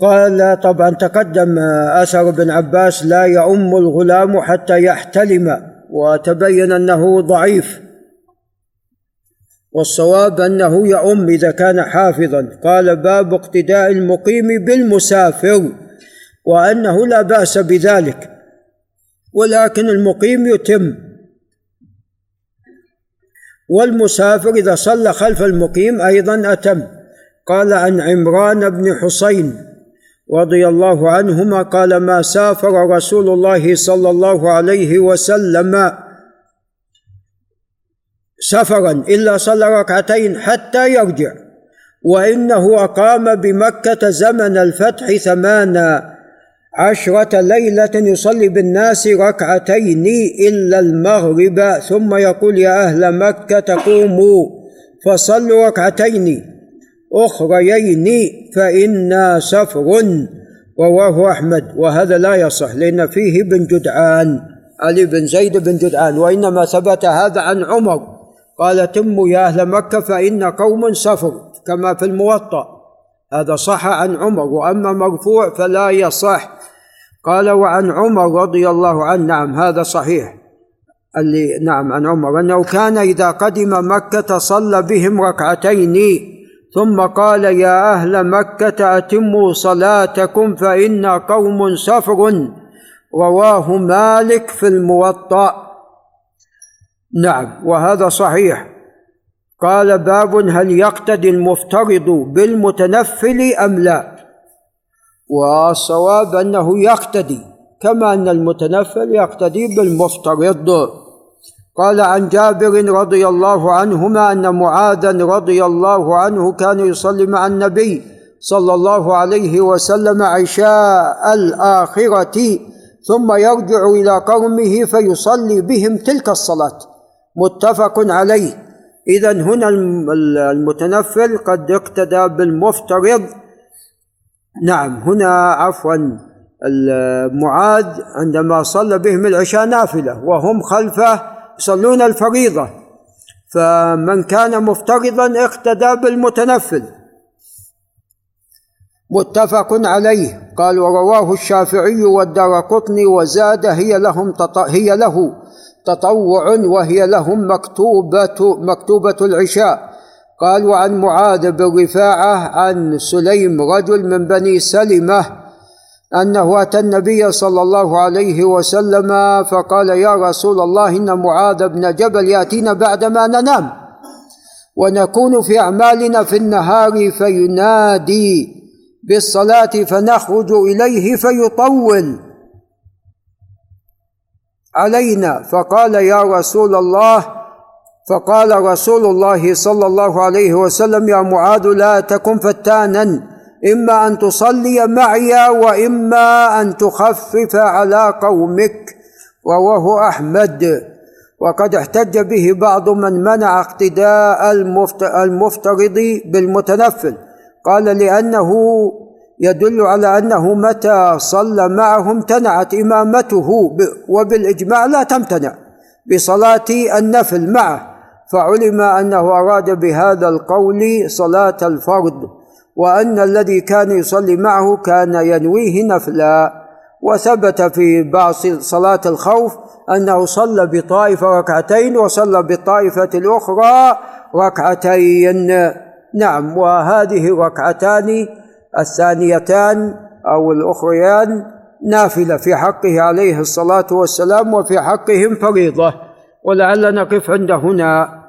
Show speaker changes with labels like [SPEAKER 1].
[SPEAKER 1] قال طبعا تقدم اثر ابن عباس لا يؤم الغلام حتى يحتلم وتبين أنه ضعيف. والصواب أنه يؤم إذا كان حافظا. قال باب اقتداء المقيم بالمسافر وأنه لا بأس بذلك ولكن المقيم يتم. والمسافر إذا صلى خلف المقيم أيضا أتم. قال عن عمران بن حسين رضي الله عنهما قال ما سافر رسول الله صلى الله عليه وسلم سفرا إلا صلى ركعتين حتى يرجع وإنه أقام بمكة زمن الفتح ثمان عشرة ليلة يصلي بالناس ركعتين إلا المغرب ثم يقول يا أهل مكة قوموا فصلوا ركعتين. أخريين فإنا سفر رواه أحمد وهذا لا يصح لأن فيه بن جدعان علي بن زيد بن جدعان وإنما ثبت هذا عن عمر. قال تموا يا أهل مكة فإن قوم سفر كما في الموطأ. هذا صح عن عمر وأما مرفوع فلا يصح. قال وعن عمر رضي الله عنه نعم هذا صحيح. اللي نعم عن عمر أنه كان إذا قدم مكة صلى بهم ركعتين. ثم قال يا أهل مكة أتموا صلاتكم فانا قوم سفر رواه مالك في الموطأ. نعم وهذا صحيح. قال باب هل يقتدي المفترض بالمتنفل أم لا؟ والصواب أنه يقتدي كما أن المتنفل يقتدي بالمفترض. قال عن جابر رضي الله عنهما أن معاذا رضي الله عنه كان يصلي مع النبي صلى الله عليه وسلم عشاء الآخرة ثم يرجع إلى قومه فيصلي بهم تلك الصلاة. متفق عليه. اذا هنا المتنفل قد اقتدى بالمفترض. نعم هنا عفوا معاذ عندما صلى بهم العشاء نافلة وهم خلفه يصلون الفريضة. فمن كان مفترضا اقتدى بالمتنفل. متفق عليه. قال ورواه الشافعي والدار قطني وزاد هي لهم هي له تطوع وهي لهم مكتوبة مكتوبة العشاء قال وعن معاذ بن رفاعة عن سليم رجل من بني سلمة أنه أتى النبي صلى الله عليه وسلم فقال يا رسول الله إن معاذ بن جبل يأتينا بعدما ننام ونكون في أعمالنا في النهار فينادي بالصلاة فنخرج إليه فيطول علينا. فقال يا رسول الله. فقال رسول الله صلى الله عليه وسلم يا معاذ لا تكن فتانا. إما أن تصلي معي وإما أن تخفف على قومك رواه أحمد. وقد احتج به بعض من منع اقتداء المفترض بالمتنفل. قال لأنه يدل على أنه متى صلى معه امتنعت إمامته وبالإجماع لا تمتنع بصلاة النفل معه فعلم أنه أراد بهذا القول صلاة الفرد وأن الذي كان يصلي معه كان ينويه نفلا. وثبت في بعض صلاة الخوف أنه صلى بطائفة ركعتين وصلى بالطائفة الأخرى ركعتين. نعم وهذه ركعتان الثانيتان أو الأخريان نافلة في حقه عليه الصلاة والسلام وفي حقهم فريضة. ولعل نقف عند هنا.